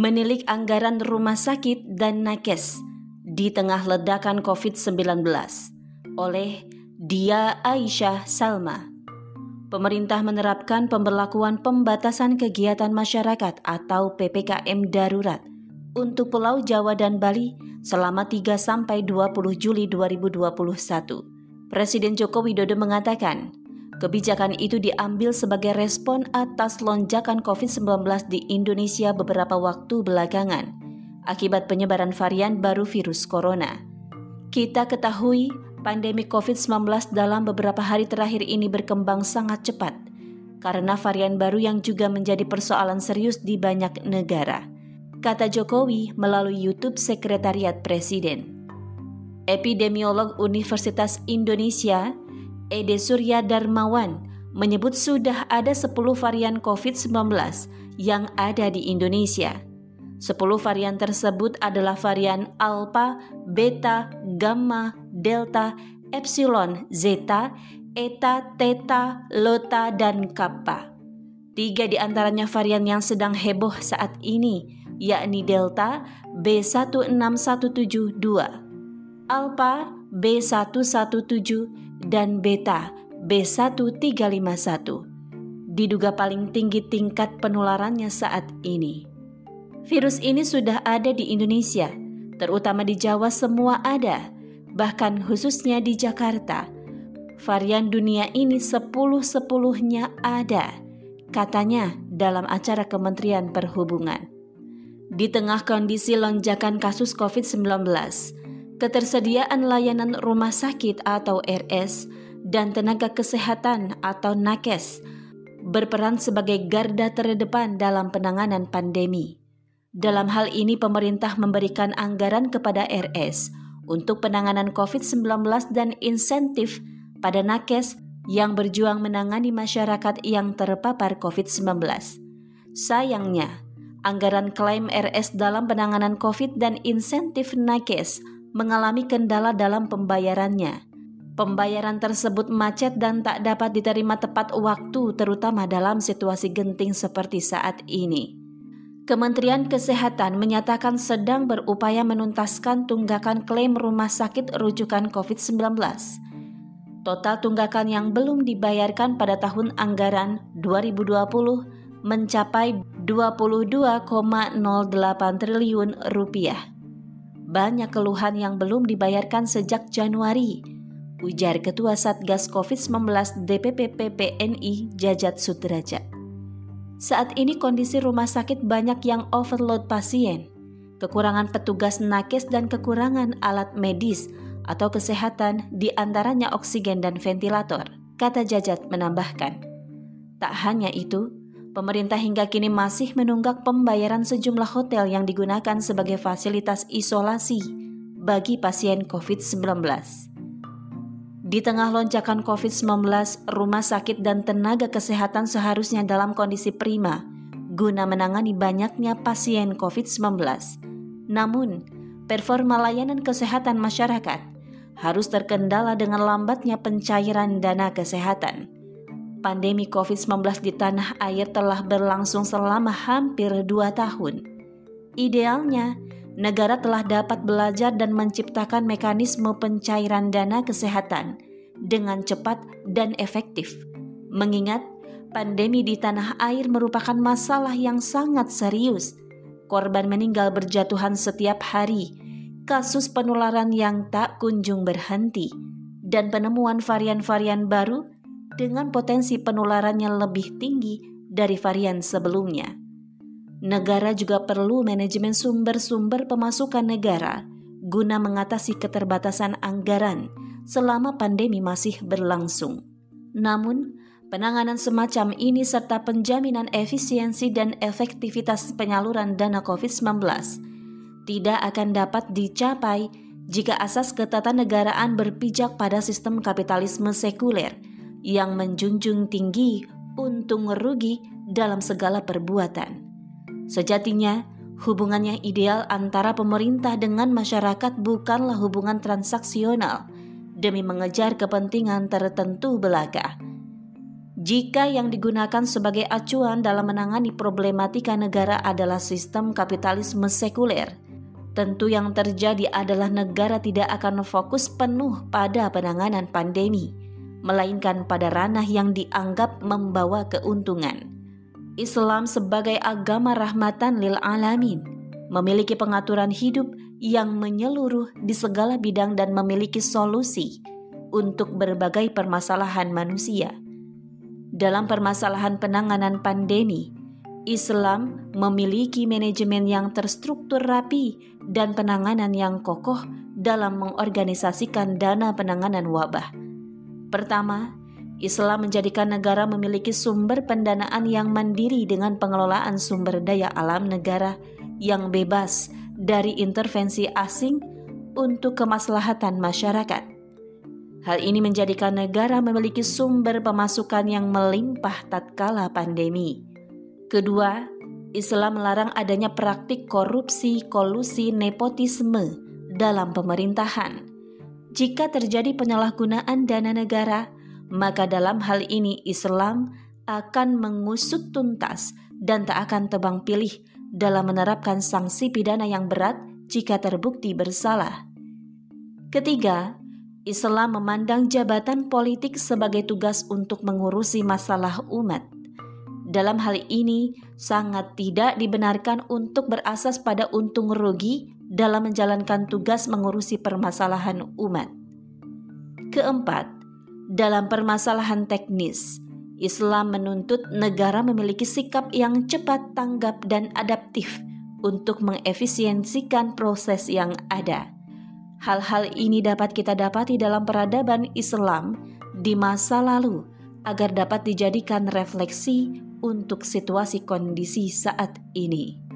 menilik anggaran rumah sakit dan nakes di tengah ledakan COVID-19 oleh Dia Aisyah Salma. Pemerintah menerapkan pemberlakuan pembatasan kegiatan masyarakat atau PPKM darurat untuk Pulau Jawa dan Bali selama 3 sampai 20 Juli 2021. Presiden Joko Widodo mengatakan, Kebijakan itu diambil sebagai respon atas lonjakan COVID-19 di Indonesia beberapa waktu belakangan akibat penyebaran varian baru virus corona. Kita ketahui pandemi COVID-19 dalam beberapa hari terakhir ini berkembang sangat cepat karena varian baru yang juga menjadi persoalan serius di banyak negara. Kata Jokowi melalui YouTube Sekretariat Presiden. Epidemiolog Universitas Indonesia Ede Surya Darmawan menyebut sudah ada 10 varian COVID-19 yang ada di Indonesia. 10 varian tersebut adalah varian Alpha, Beta, Gamma, Delta, Epsilon, Zeta, Eta, Theta, Lota, dan Kappa. Tiga di antaranya varian yang sedang heboh saat ini, yakni Delta B16172, Alpha B117 dan beta B1351 diduga paling tinggi tingkat penularannya saat ini. Virus ini sudah ada di Indonesia, terutama di Jawa semua ada, bahkan khususnya di Jakarta. Varian dunia ini sepuluh-sepuluhnya ada, katanya dalam acara Kementerian Perhubungan. Di tengah kondisi lonjakan kasus COVID-19, ketersediaan layanan rumah sakit atau RS dan tenaga kesehatan atau nakes berperan sebagai garda terdepan dalam penanganan pandemi. Dalam hal ini pemerintah memberikan anggaran kepada RS untuk penanganan COVID-19 dan insentif pada nakes yang berjuang menangani masyarakat yang terpapar COVID-19. Sayangnya, anggaran klaim RS dalam penanganan COVID dan insentif nakes mengalami kendala dalam pembayarannya. Pembayaran tersebut macet dan tak dapat diterima tepat waktu, terutama dalam situasi genting seperti saat ini. Kementerian Kesehatan menyatakan sedang berupaya menuntaskan tunggakan klaim rumah sakit rujukan COVID-19. Total tunggakan yang belum dibayarkan pada tahun anggaran 2020 mencapai 22,08 triliun rupiah banyak keluhan yang belum dibayarkan sejak Januari, ujar Ketua Satgas COVID-19 DPP PPNI Jajat Sudrajat. Saat ini kondisi rumah sakit banyak yang overload pasien, kekurangan petugas nakes dan kekurangan alat medis atau kesehatan di antaranya oksigen dan ventilator, kata Jajat menambahkan. Tak hanya itu, pemerintah hingga kini masih menunggak pembayaran sejumlah hotel yang digunakan sebagai fasilitas isolasi bagi pasien COVID-19. Di tengah lonjakan COVID-19, rumah sakit dan tenaga kesehatan seharusnya dalam kondisi prima guna menangani banyaknya pasien COVID-19. Namun, performa layanan kesehatan masyarakat harus terkendala dengan lambatnya pencairan dana kesehatan pandemi COVID-19 di tanah air telah berlangsung selama hampir dua tahun. Idealnya, negara telah dapat belajar dan menciptakan mekanisme pencairan dana kesehatan dengan cepat dan efektif. Mengingat pandemi di tanah air merupakan masalah yang sangat serius. Korban meninggal berjatuhan setiap hari, kasus penularan yang tak kunjung berhenti, dan penemuan varian-varian baru dengan potensi penularannya lebih tinggi dari varian sebelumnya. Negara juga perlu manajemen sumber-sumber pemasukan negara guna mengatasi keterbatasan anggaran selama pandemi masih berlangsung. Namun, penanganan semacam ini serta penjaminan efisiensi dan efektivitas penyaluran dana COVID-19 tidak akan dapat dicapai jika asas ketatanegaraan berpijak pada sistem kapitalisme sekuler – yang menjunjung tinggi untung rugi dalam segala perbuatan. Sejatinya, hubungan yang ideal antara pemerintah dengan masyarakat bukanlah hubungan transaksional demi mengejar kepentingan tertentu belaka. jika yang digunakan sebagai acuan dalam menangani problematika negara adalah sistem kapitalisme sekuler, tentu yang terjadi adalah negara tidak akan fokus penuh pada penanganan pandemi, melainkan pada ranah yang dianggap membawa keuntungan. Islam sebagai agama rahmatan lil alamin memiliki pengaturan hidup yang menyeluruh di segala bidang dan memiliki solusi untuk berbagai permasalahan manusia. Dalam permasalahan penanganan pandemi, Islam memiliki manajemen yang terstruktur rapi dan penanganan yang kokoh dalam mengorganisasikan dana penanganan wabah. Pertama, Islam menjadikan negara memiliki sumber pendanaan yang mandiri dengan pengelolaan sumber daya alam negara yang bebas dari intervensi asing untuk kemaslahatan masyarakat. Hal ini menjadikan negara memiliki sumber pemasukan yang melimpah tatkala pandemi. Kedua, Islam melarang adanya praktik korupsi, kolusi, nepotisme dalam pemerintahan. Jika terjadi penyalahgunaan dana negara, maka dalam hal ini Islam akan mengusut tuntas dan tak akan tebang pilih dalam menerapkan sanksi pidana yang berat jika terbukti bersalah. Ketiga, Islam memandang jabatan politik sebagai tugas untuk mengurusi masalah umat. Dalam hal ini, sangat tidak dibenarkan untuk berasas pada untung rugi dalam menjalankan tugas mengurusi permasalahan umat. Keempat, dalam permasalahan teknis, Islam menuntut negara memiliki sikap yang cepat tanggap dan adaptif untuk mengefisiensikan proses yang ada Hal-hal ini dapat kita dapati dalam peradaban Islam di masa lalu agar dapat dijadikan refleksi untuk situasi kondisi saat ini.